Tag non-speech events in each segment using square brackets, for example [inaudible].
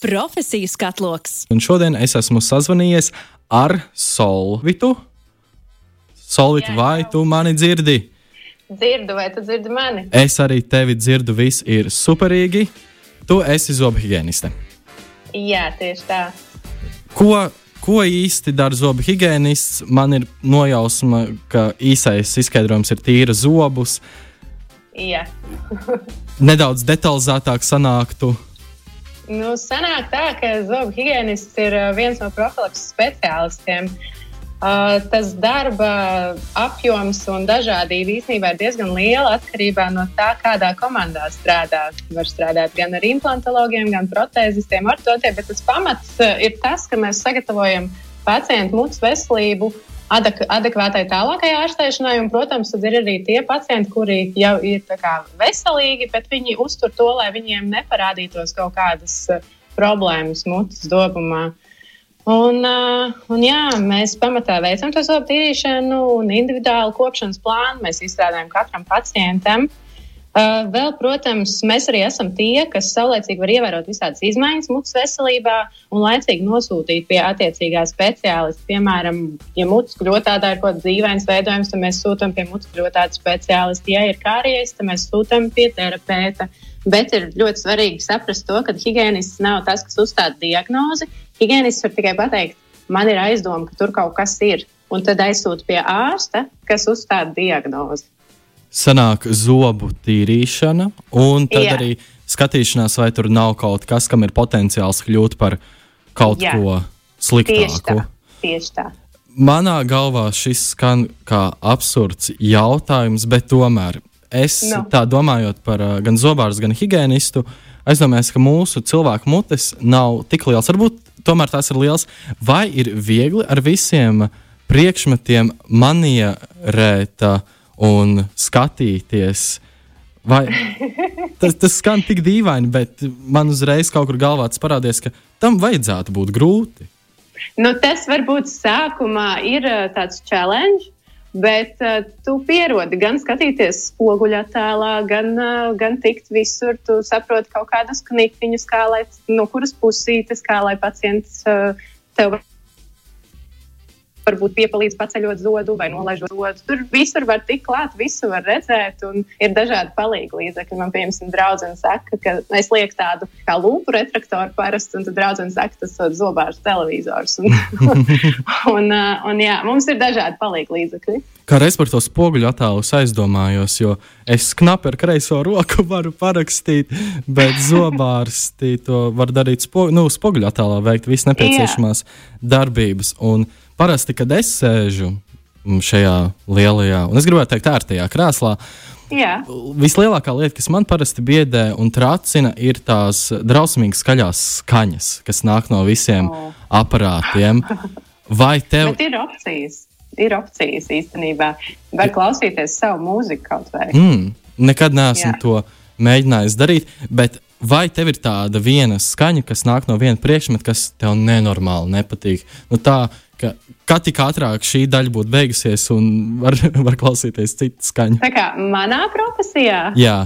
Profesiju skatloks. Un šodien es esmu sazvanījies ar Solvitu. Solvitu, Jā, vai jau. tu mani dzirdi? Dzirdu, vai tu dzirdi mani? Es arī tevi dzirdu, viss ir superīgi. Tu esi zobu higieniste. Jā, tieši tā. Ko, ko īsti dara zobu higienists? Man ir nojausma, ka īsais izskaidrojums ir tīra zobus. Jā. Nedaudz detalizētāk sanāktu. Nu, sanāk tā, ka zobu higiēnists ir viens no profilakses speciālistiem. Uh, tas darba apjoms un dažādība īstenībā ir diezgan liela atkarībā no tā, kādā komandā strādā. Var strādāt gan ar implantologiem, gan protēzistiem, ortotiem, bet tas pamats ir tas, ka mēs sagatavojam pacientu mutes veselību adek adekvātai tālākai ārstēšanai. Un, protams, tad ir arī tie pacienti, kuri jau ir kā veselīgi, bet viņi uztur to, lai viņiem neparādītos kaut kādas uh, problēmas mutes dobumā. Un, uh, un jā, mēs pamatā veicam to zobu tīrīšanu un individuālu kopšanas plānu. Mēs izstrādājam katram pacientam. Uh, vēl, protams, mēs arī esam tie, kas saulēcīgi var ievērot visādas izmaiņas mutes veselībā un laicīgi nosūtīt pie attiecīgā speciālista. Piemēram, ja mutes kļūtādā ir kaut kāds dīvains veidojums, tad mēs sūtām pie mutes kļūtāda speciālista. Ja ir kāries, tad mēs sūtām pie terapeita. Bet ir ļoti svarīgi saprast to, ka higiēnists nav tas, kas uzstāda diagnozi. Higiēnists var tikai pateikt, man ir aizdoma, ka tur kaut kas ir. Un tad aizsūta pie ārsta, kas uzstāda diagnozi. Sanāk zobu tīrīšana, un tad Jā. arī skatīšanās, vai tur nav kaut kas, kam ir potenciāls kļūt par kaut Jā. ko Tieši sliktāku. tā. Tieši tā. Manā galvā šis skan kā absurds jautājums, bet tomēr es Nu. tā domājot par gan zobārstu, gan higiēnistu, aizdomājos, ka mūsu cilvēku mutes nav tik liels. Varbūt tomēr tās ir liels. Vai ir viegli ar visiem priekšmetiem manierēt uh, un skatīties? Vai [laughs] tas, tas skan tik dīvaini, bet man uzreiz kaut kur galvā tas parādījās, ka tam vajadzētu būt grūti. Nu, tas varbūt sākumā ir tāds challenge, bet uh, tu pierodi gan skatīties spoguļattēlā, gan, uh, gan tikt visur. Tu saproti kaut kādus kniktiņus, kā lai, no kuras pusītes, kā lai pacients uh, tev varbūt piepalīdz paceļot zodu vai nolaižot zodu. Tur visur var tikt klāt, visu var redzēt, un ir dažādi palīgi līdzekļi. Man, piemēram, draudzene saka, ka es lieku tādu kā lūpu retraktoru parasti, un tad draudzene saka, tas ir zobārs televizors. Un, [laughs] un, uh, un jā, mums ir dažādi palīgi līdzekļi. Kā reiz par to spoguļu attēlu aizdomājos, jo es knapi ar kreiso roku [laughs] varu parakstīt, bet zobārsti to var darīt spo, nu, spoguļu attēlā, veikt visas nepieciešamās darbības. Un parasti, kad es sēžu šajā lielajā, un es gribētu teikt, ērtajā krēslā, Jā, vislielākā lieta, kas man parasti biedē un tracina, ir tās drausmīgi skaļās skaņas, kas nāk no visiem O. aparātiem. Vai [laughs] tev bet ir opcijas. Ir opcijas īstenībā. Var klausīties savu mūziku kaut vai. Mm, nekad neesmu Jā. to mēģinājis darīt, bet vai tev ir tāda viena skaņa, kas nāk no viena priekšmeta, kas tev nenormāli nepatīk? Nu, tā, ka kā tik ātrāk šī daļa būtu beigusies un var, [laughs] var klausīties citu skaņu. Tā kā manā profesijā. Jā,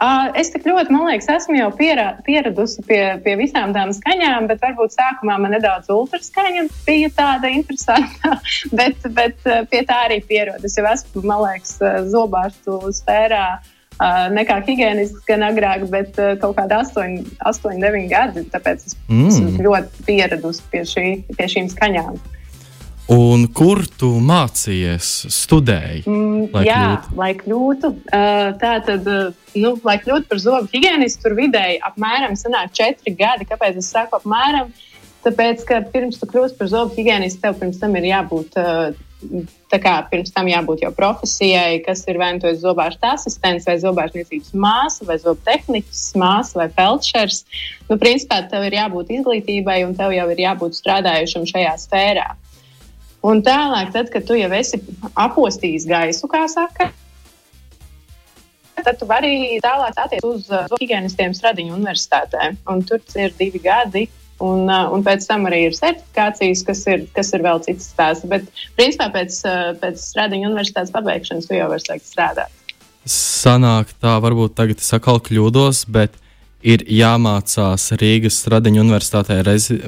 Uh, es tik ļoti, man liekas, esmu jau pierā, pieradusi pie, pie visām tām skaņām, bet varbūt sākumā man nedaudz ultraskaņa bija tāda interesanta, [laughs] bet, bet pie tā arī pierod. Es jau esmu, man liekas, zobārstu sfērā. Uh, nekā higiēnists, gan agrāk, bet uh, kaut kāda 8, 8 9 gadi. Tāpēc es Mm. esmu ļoti pieradusi pie, šī, pie šīm skaņām. un kur tu mācījies, studēji? Mm, Lai jā, kļūtu. lai kļūtu. Uh, tā tad, uh, nu, lai kļūtu par zobu higiēnistu, tur vidēji apmēram sanāk četri gadi. Kāpēc es saku apmēram? Tāpēc, ka pirms tu kļūsi par zobu higiēnistu, tev pirms tam ir jābūt. Uh, kā pirms tam jābūt jau profesijai, kas ir vai nu esi zobārsta asistents, vai zobārstniecības māsa, vai zobu tehnikas māsa, vai felčers. Nu, principā tev ir jābūt izglītībai, un tev jau ir jābūt strādājušam šajā sfērā. Un tālāk, tad, kad tu jau esi apostījis gaisu, kā saka, tad tu vari tālāk attiekties uz uh, higienistiem Stradiņu universitātē. Un tur ir divi gadi. Un, uh, un pēc tam arī ir certifikācijas, kas ir, kas ir vēl cits stāsts. Bet, principā, pēc, uh, pēc Stradiņu universitātes pabeigšanas tu jau vari sākt strādāt. Sanāk, tā varbūt tagad es atkal kļūdos, bet ir jāmācās Rīgas Stradiņu universitātē rezi,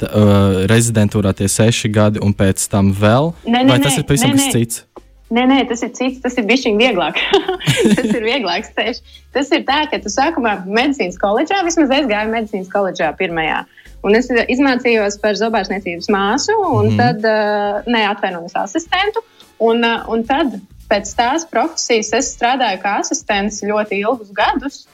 t, uh, rezidentūrā tie seši gadi, un pēc tam vēl? Nē, nē, Vai tas nē, ir pavisam kas cits? Nē, nē, tas ir cits, tas ir bijis vieglāk. [laughs] tas ir vieglāks ceļš. Tas ir tā, ka tu sākumā medicīnas koledžā, vismaz es gāju medicīnas koledžā pirmajā. Un es izmācījos par zobārstniecības māsu, un mm -hmm. tad, uh, neatvainojos asistentu. Un, uh, un tad pēc tās profesijas es strādāju kā asistents ļoti ilgus gadus.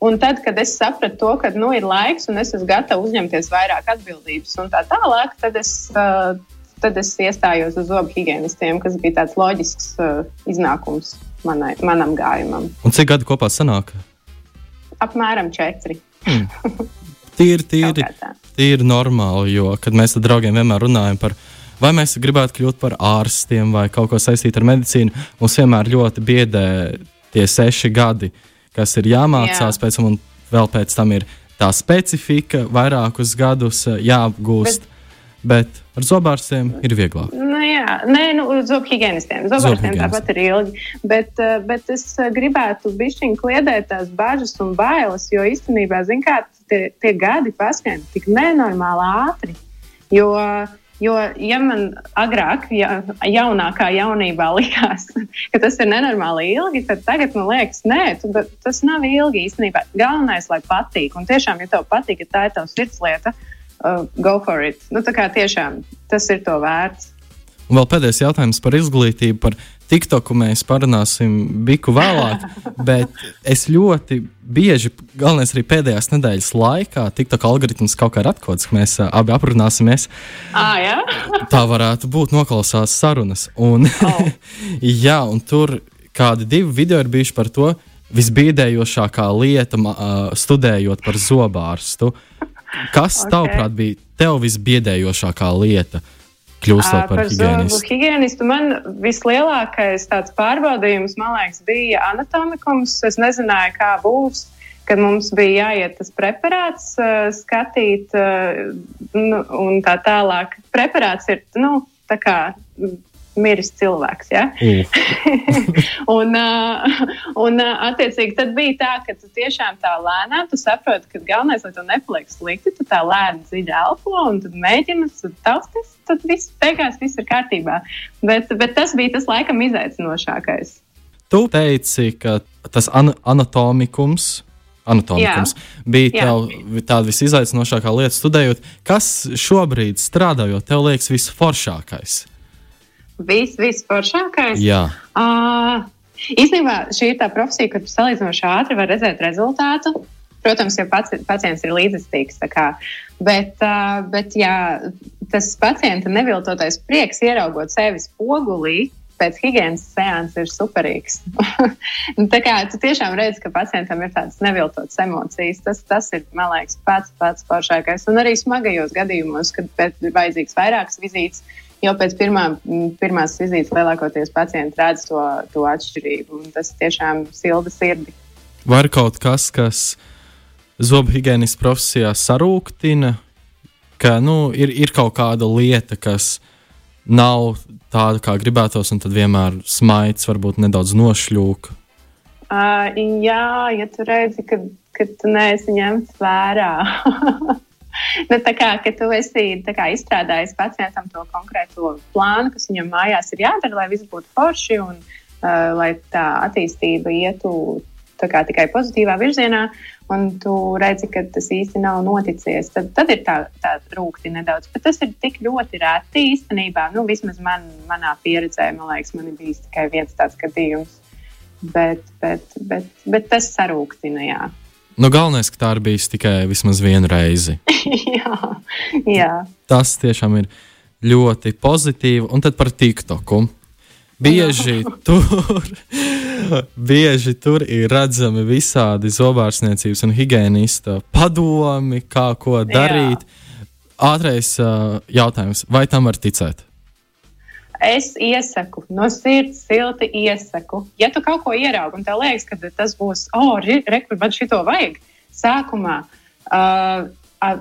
Un tad, kad es sapratu to, ka nu, ir laiks un es esmu gatava uzņemties vairāk atbildības un tā tālāk, tad es, uh, tad es iestājos uz zobu higienistiem, kas bija tāds loģisks uh, iznākums manai, manam gājumam. Un cik gadi kopā sanāk? Apmēram četri. Tīri, tīri, tā. Tīri normāli, jo, kad mēs ar draugiem vienmēr runājam par vai mēs gribētu kļūt par ārstiem vai kaut ko saistītu ar medicīnu, mums vienmēr ļoti biedē tie seši gadi, kas ir jāmācās Jā. pēc tam, un vēl pēc tam ir tā specifika, vairākus gadus eh, jāapgūst. Bet, bet ar zobārstiem ir vieglāk. Nu, jā, nē, nu, zobu higienistiem. Zobārstiem Zobhigienistiem. tāpat ir ilgi. Bet, eh, bet es eh, gribētu bišķiņ kliedēt tās bažas un bailes, jo īstenībā, zin kā, tie, tie gadi paskrien tik nenormāli ātri. Jo, jo ja man agrāk, ja, jaunākā jaunībā [laughs] likās, ka tas ir nenormāli ilgi, tad tagad man liekas, nē, tu, tas nav ilgi īstenībā. Galvenais, lai patīk. Un tiešām, ja tev patīk, ja tā ir tavs sirdslieta, uh, go for it. Nu, tā kā tiešām tas ir to vērts. Un vēl pēdējais jautājums par izglītību, par TikToku mēs parunāsim biku vēlāk, [laughs] bet es ļoti bieži, galvenais arī pēdējās nedēļas laikā, TikTok algoritms kaut kā ir atklāts, ka mēs abi aprunāsimies. Ah, jā? [laughs] Tā varētu būt noklausās sarunas. Un, Oh. [laughs] jā, un tur kādi divi video ir bijuši par to visbīdējošākā lieta, studējot par zobārstu. Kas, Ok. tavuprāt, bija tev visbiedējošākā lieta, kļūstot par Par zobu higiēnistu? higienistu man vislielākais tāds pārbaudījums, man liekas, bija anatomikums. Es nezināju, kā būs, kad mums bija jāiet tas preparāts skatīt nu, un tā tālāk. Preparāts ir, nu, tā kā miris cilvēks, ja? Uh, [laughs] un, uh, un uh, attiecīgi, tad bija tā, ka tu tiešām tā lēnām tu saproti, ka galvenais, lai tev nepaliek slikti, tu tā lēni dziļi elpo un tad mēģini, tausties, tad viss beigās viss ir kārtībā. Bet, bet tas bija tas laikam izaicinošākais. tu teici, ka tas an anatomikums. Anatomikums bija Jā. tev tāda visizaicinošākā lieta studējot. Kas šobrīd strādājot, tev liekas visforšākais? Viss, viss foršākais. Jā, Uh, īstenībā šī ir tā profesija, kur salīdzinoši ātri var redzēt rezultātu. Protams, ja paci pacients ir līdzjūtīgs. Bet, uh, bet jā, tas pacienta neviltotais prieks, ieraugot sevi spogulī, pēc higiēnas seanses ir superīgs. [laughs] Tā kā tu tiešām redzi, ka pacientam ir tādas neviltotas emocijas, tas, tas ir, man liekas, pats pats foršākais. Un arī smagajos gadījumos, kad ir vajadzīgs vairākas vizītes, jau pēc pirmā, pirmās vizītes lielākoties pacienti redz to, to atšķirību. un Tas tiešām silda sirdi. vai ir kaut kas, kas zobu higiēnas profesijā sarūktina, ka nu, ir, ir kaut kāda lieta, kas nav tāda, kā gribētos, un tad vienmēr smaids varbūt nedaudz nošļūk. Uh, jā, ja tu redzi, ka, ka tu neesi ņemts vērā. [laughs] nu, tā kā tu esi kā, izstrādājis pacientam to konkrēto plānu, kas viņam mājās ir jādara, lai viss būtu forši un uh, lai tā attīstība ietu kā, tikai pozitīvā virzienā, un tu redzi, ka tas īsti nav noticies. Tad, tad ir tā, tā rūkti nedaudz. Bet tas ir tik ļoti reti īstenībā. Nu, vismaz man, manā pieredzē, man liekas, man ir bijis tikai viens tāds gadījums. Bet, bet, bet, bet tas sarūktina, jā. Nu, galvenais, ka tā ir bijis tikai vismaz vienu reizi. [laughs] jā, jā. Tas tiešām ir ļoti pozitīvi. Un tad par TikToku. Bieži [laughs] tur, [laughs] bieži tur ir redzami visādi zobārstniecības un higiēnista padomi, kā ko darīt. Ātrais uh, jautājums, vai tam var ticēt? Es iesaku, no sirds silti iesaku. Ja tu kaut ko ieraugi un tev liekas, ka tas būs, oh, rekur, man šito vajag, sākumā. Uh, uh,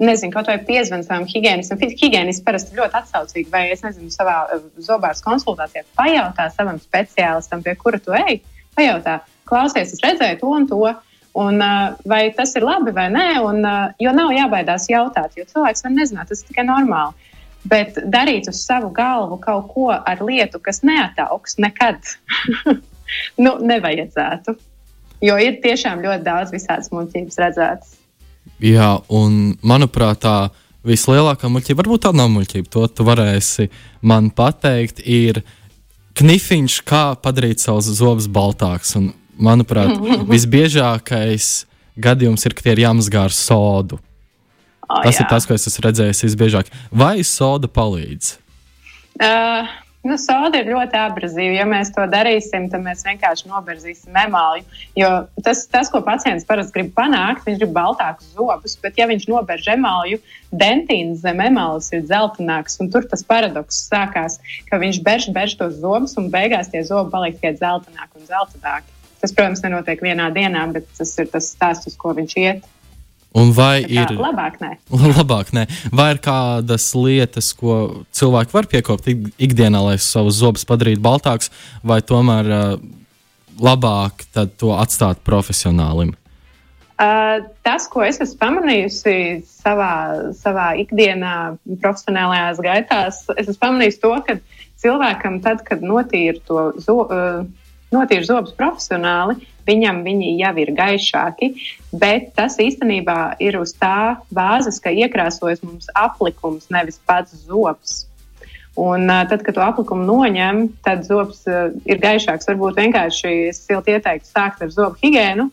Nezinu, kaut vai piezvanīt savam higiēnistam. Higiēnists parasti ļoti atsaucīgi, vai es nezinu, savā uh, zobārs konsultācijā pajautā savam speciālistam, pie kura tu ej. Pajautā, klausies, es redzēju to un to. Un, uh, vai tas ir labi vai nē, un, uh, jo nav jābaidās jautāt, jo cilvēks var nezināt, tas ir tikai normāli. Bet darīt uz savu galvu kaut ko ar lietu, kas neataugs nekad, [laughs] nu, nevajadzētu. Jo ir tiešām ļoti daudz visādas muļķības redzētas. Jā, un manuprāt, tā vislielākā muļķība, varbūt tā nav muļķība, to tu varēsi man pateikt, ir knifiņš, kā padarīt savus zobus baltākus. Manuprāt, [laughs] visbiežākais gadījums ir, ka tie ir jāmazgā ar sodu. Oh, tas jā. ir tas, ko es esmu redzējis visbiežāk. Vai soda palīdz? Uh, nu, soda ir ļoti abrazīva. Ja mēs to darīsim, tad mēs vienkārši noberzīsim emāli. Jo tas, tas, ko pacients parasti grib panākt, viņš grib baltākus zobus, bet ja viņš noberž emāļu, dentīns zem emālis ir dzeltenāks. Tur tas paradoks sākās, ka viņš berž, berž tos zobus un beigās tie zobi paliek tikai dzeltenāki un dzeltenāki. Tas, protams, nenotiek vienā dienā, bet tas ir tas stāsts, uz ko viņš iet. Un vai ir labāk, nē. [laughs] labāk, ne? vai ir kādas lietas, ko cilvēki var piekopt ik- ikdienā, lai savus zobus padarītu baltākus, vai tomēr uh, labāk to atstāt profesionālim? Uh, tas, ko es esmu pamanījusi savā, savā ikdienā, profesionālajās gaitās, es esmu pamanījusi to, ka cilvēkam, tad, kad notīra to zo, uh, notīra zobus profesionāli, viņam viņi jau ir gaišāki, bet tas īstenībā ir uz tā bāzes, ka iekrāsojas mums aplikums, nevis pats zobs. Un, tad, kad to aplikumu noņem, tad zobs uh, ir gaišāks. Varbūt vienkārši es silti ieteiktu sākt ar zobu higiēnu.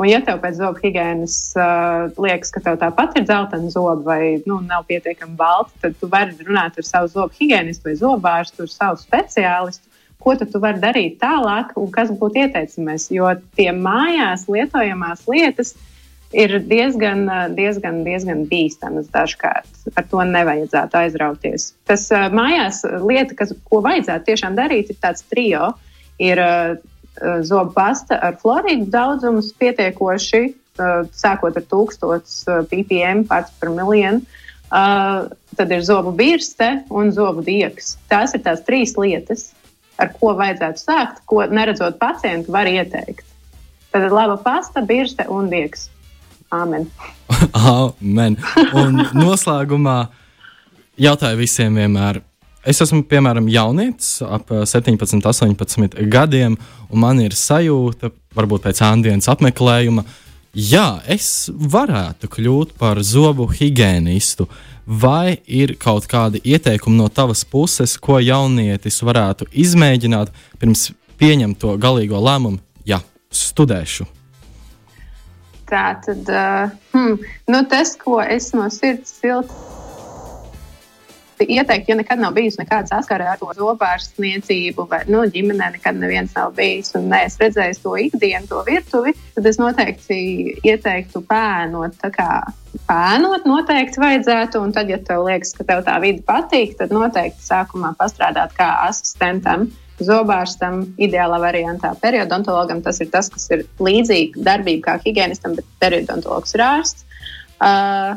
Un, ja tev pēc zobu higiēnas uh, liekas, ka tev tāpat ir dzeltena zoba vai nu, nav pietiekami balta, tad tu vari runāt ar savu zobu higiēnistu vai zobārstu, ar savu speciālistu, ko tu vari darīt tālāk un kas būtu ieteicamais. Jo tie mājās lietojamās lietas ir diezgan, uh, diezgan, diezgan bīstamas dažkārt. Ar to nevajadzētu aizrauties. Tas uh, mājās lieta, kas, ko vajadzētu tiešām darīt, ir tāds trio. Ir uh, zobu pasta ar floridu daudzumus pietiekoši, uh, sākot ar 1000 uh, ppm parts par miljonu. Uh, tad ir zobu birste un zobu diegs. Tās ir tās trīs lietas, ar ko vajadzētu sākt, ko neredzot pacientu, var ieteikt. Tad ir laba pasta, birste un diegs. Āmen. [laughs] Amen. Un noslēgumā jautāju visiem vienmēr. Es esmu, piemēram, jaunietis, ap eh, 17, 18 gadiem, un man ir sajūta, varbūt pēc āndienas apmeklējuma, jā, es varētu kļūt par zobu higiēnistu. Vai ir kaut kādi ieteikumi no tavas puses, ko jaunietis varētu izmēģināt pirms pieņemt to galīgo lēmumu? Jā, studēšu. Tā tad, uh, hmm, nu, tas, ko es no sirds silti ieteiktu, ja nekad nav bijusi nekāda saskarē ar to zobārstniecību, vai nu, ģimenē nekad neviens nav bijis un neesmu redzējis to ikdienu, to virtuvi, tad es noteikti ieteiktu pēnot. Pēnot noteikti vajadzētu, un tad, ja tev liekas, ka tev tā vide patīk, tad noteikti sākumā pastrādāt kā asistentam. Zobārstam, ideālā variantā, periodontologam tas ir tas, kas ir līdzīga darbība kā higienistam, bet periodontologs ir ārsts. Uh,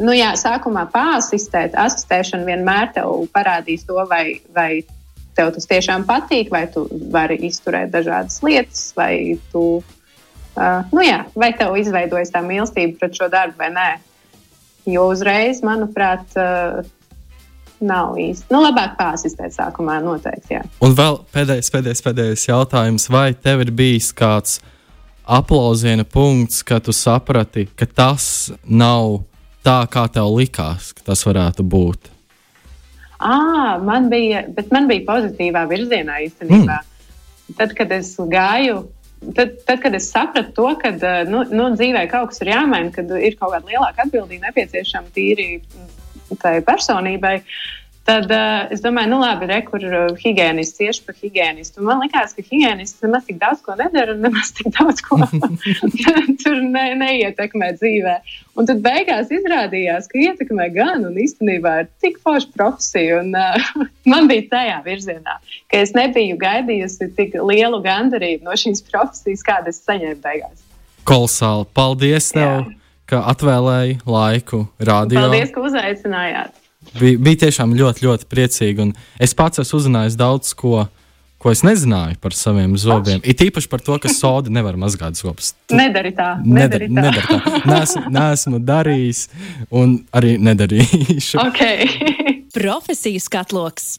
nu, jā, sākumā pārasistēt, asistēšana vienmēr tev parādīs to, vai, vai tev tas tiešām patīk, vai tu vari izturēt dažādas lietas, vai, tu, uh, nu, jā, vai tev izveidojas tā mīlestība pret šo darbu vai nē. Jo uzreiz, manuprāt, uh, nav īsti. Nu, labāk pārasistēt sākumā noteikti. Jā. Un vēl pēdējais, pēdējais, pēdējais jautājums. Vai tev ir bijis kāds aplausiena punkts, kad tu saprati, ka tas nav tā, kā tev likās, ka tas varētu būt? À, man bija, bet man bija pozitīvā virzienā īstenībā. Mm. Tad, kad es gāju, tad, tad, kad es sapratu to, ka nu, nu, dzīvē kaut kas ir jāmaina, kad ir kaut kāda lielāka atbildība nepieciešama tīri tai personībai. Tad uh, es domāju, nu labi, re, kur uh, higiēnists tieši par higiēnistu. Man liekas, ka higiēnists nemaz tik daudz ko nedara un nemaz tik daudz ko [laughs] tur ne, neietekmē dzīvē. Un tad beigās izrādījās, ka ietekmē gan un īstenībā ir tik forša profesija. Un, uh, [laughs] man bija tajā virzienā, ka es nebiju gaidījusi tik lielu gandarījumu no šīs profesijas, kādu es saņēmu beigās. Kolosāli! Paldies tev, Jā. ka atvēlēji laiku rādījumam. Paldies, ka uzaicinājāt! Bija, bija tiešām ļoti, ļoti priecīgi. Un es pats esmu uzzinājis daudz ko, ko es nezināju par saviem zobiem. It īpaši par to, ka soda nevar mazgāt zobus. Nedari tā. Nedari, Nedari tā. nedari tā. Neesmu, neesmu darījis un arī nedarīšu. Ok. Profesiju skatloks.